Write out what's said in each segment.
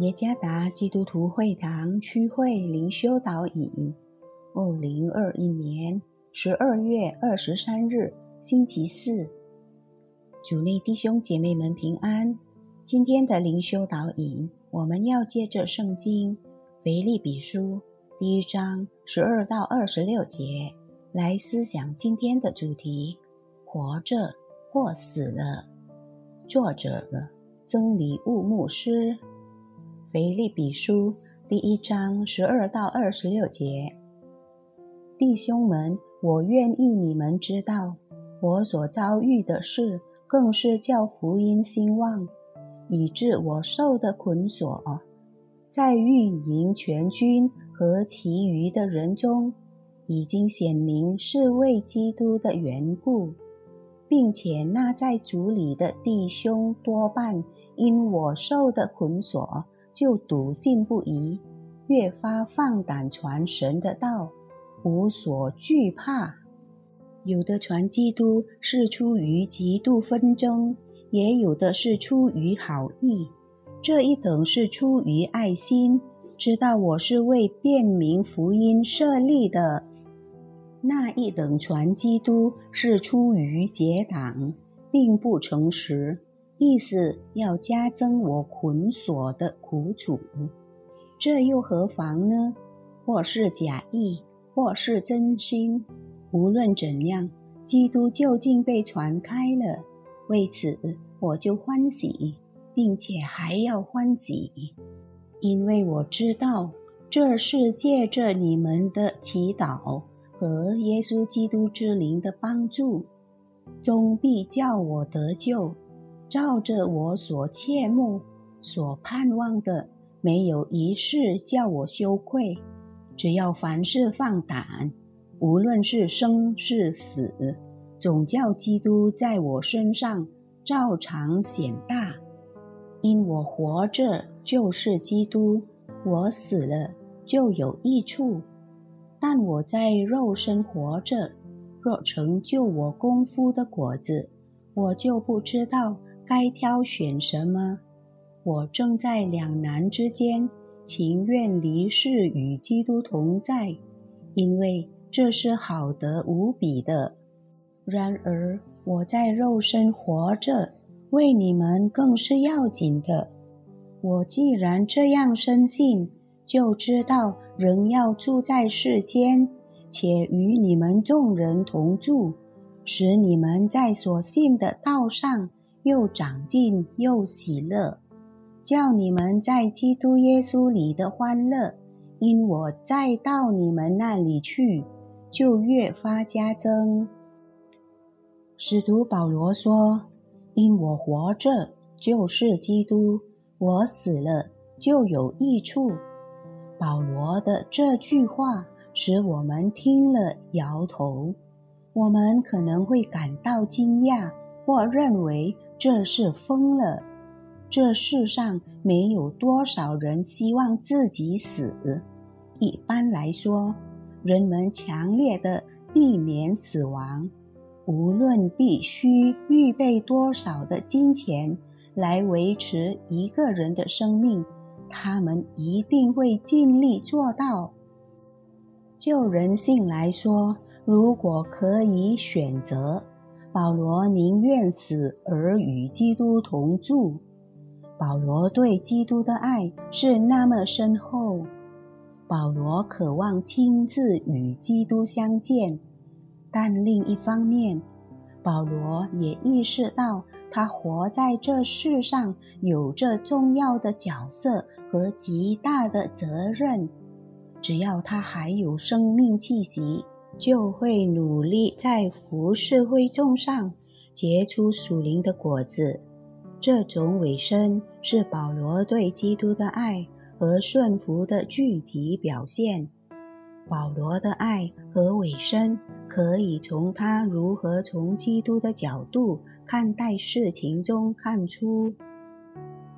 耶加达基督徒会堂区会灵修导引，二零二一年十二月二十三日，星期四，主内弟兄姐妹们平安。今天的灵修导引，我们要借着圣经腓立比书第一章十二到二十六节来思想今天的主题：活着或死了。作者曾礼物牧师。腓利比书第一章十二到二十六节，弟兄们，我愿意你们知道，我所遭遇的事，更是叫福音兴旺，以致我受的捆锁，在运营全军和其余的人中，已经显明是为基督的缘故，并且那在主里的弟兄多半因我受的捆锁。就笃信不疑，越发放胆传神的道，无所惧怕。有的传基督是出于极度纷争，也有的是出于好意。这一等是出于爱心，知道我是为便民福音设立的；那一等传基督是出于结党，并不诚实。意思要加增我捆锁的苦楚，这又何妨呢？或是假意，或是真心，无论怎样，基督究竟被传开了。为此，我就欢喜，并且还要欢喜，因为我知道这是借着你们的祈祷和耶稣基督之灵的帮助，终必叫我得救。照着我所切慕、所盼望的，没有一事叫我羞愧。只要凡事放胆，无论是生是死，总叫基督在我身上照常显大。因我活着就是基督，我死了就有益处。但我在肉身活着，若成就我功夫的果子，我就不知道。该挑选什么？我正在两难之间，情愿离世与基督同在，因为这是好得无比的。然而我在肉身活着，为你们更是要紧的。我既然这样深信，就知道仍要住在世间，且与你们众人同住，使你们在所信的道上。又长进又喜乐，叫你们在基督耶稣里的欢乐，因我再到你们那里去，就越发加增。使徒保罗说：“因我活着就是基督，我死了就有益处。”保罗的这句话使我们听了摇头，我们可能会感到惊讶，或认为。这是疯了！这世上没有多少人希望自己死。一般来说，人们强烈的避免死亡，无论必须预备多少的金钱来维持一个人的生命，他们一定会尽力做到。就人性来说，如果可以选择。保罗宁愿死而与基督同住。保罗对基督的爱是那么深厚。保罗渴望亲自与基督相见，但另一方面，保罗也意识到他活在这世上有着重要的角色和极大的责任。只要他还有生命气息。就会努力在服侍会众上结出属灵的果子。这种委身是保罗对基督的爱和顺服的具体表现。保罗的爱和委身可以从他如何从基督的角度看待事情中看出。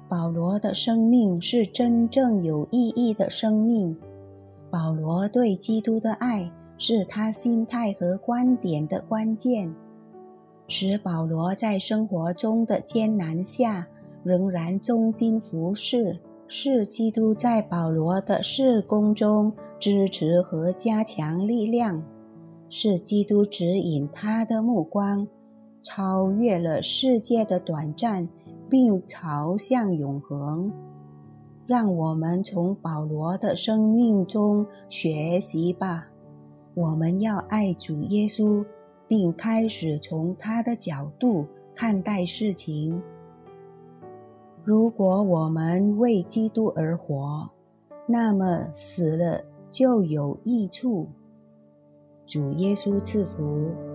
保罗的生命是真正有意义的生命。保罗对基督的爱。是他心态和观点的关键，使保罗在生活中的艰难下仍然忠心服侍，是基督在保罗的事工中支持和加强力量，是基督指引他的目光，超越了世界的短暂，并朝向永恒。让我们从保罗的生命中学习吧。我们要爱主耶稣，并开始从他的角度看待事情。如果我们为基督而活，那么死了就有益处。主耶稣赐福。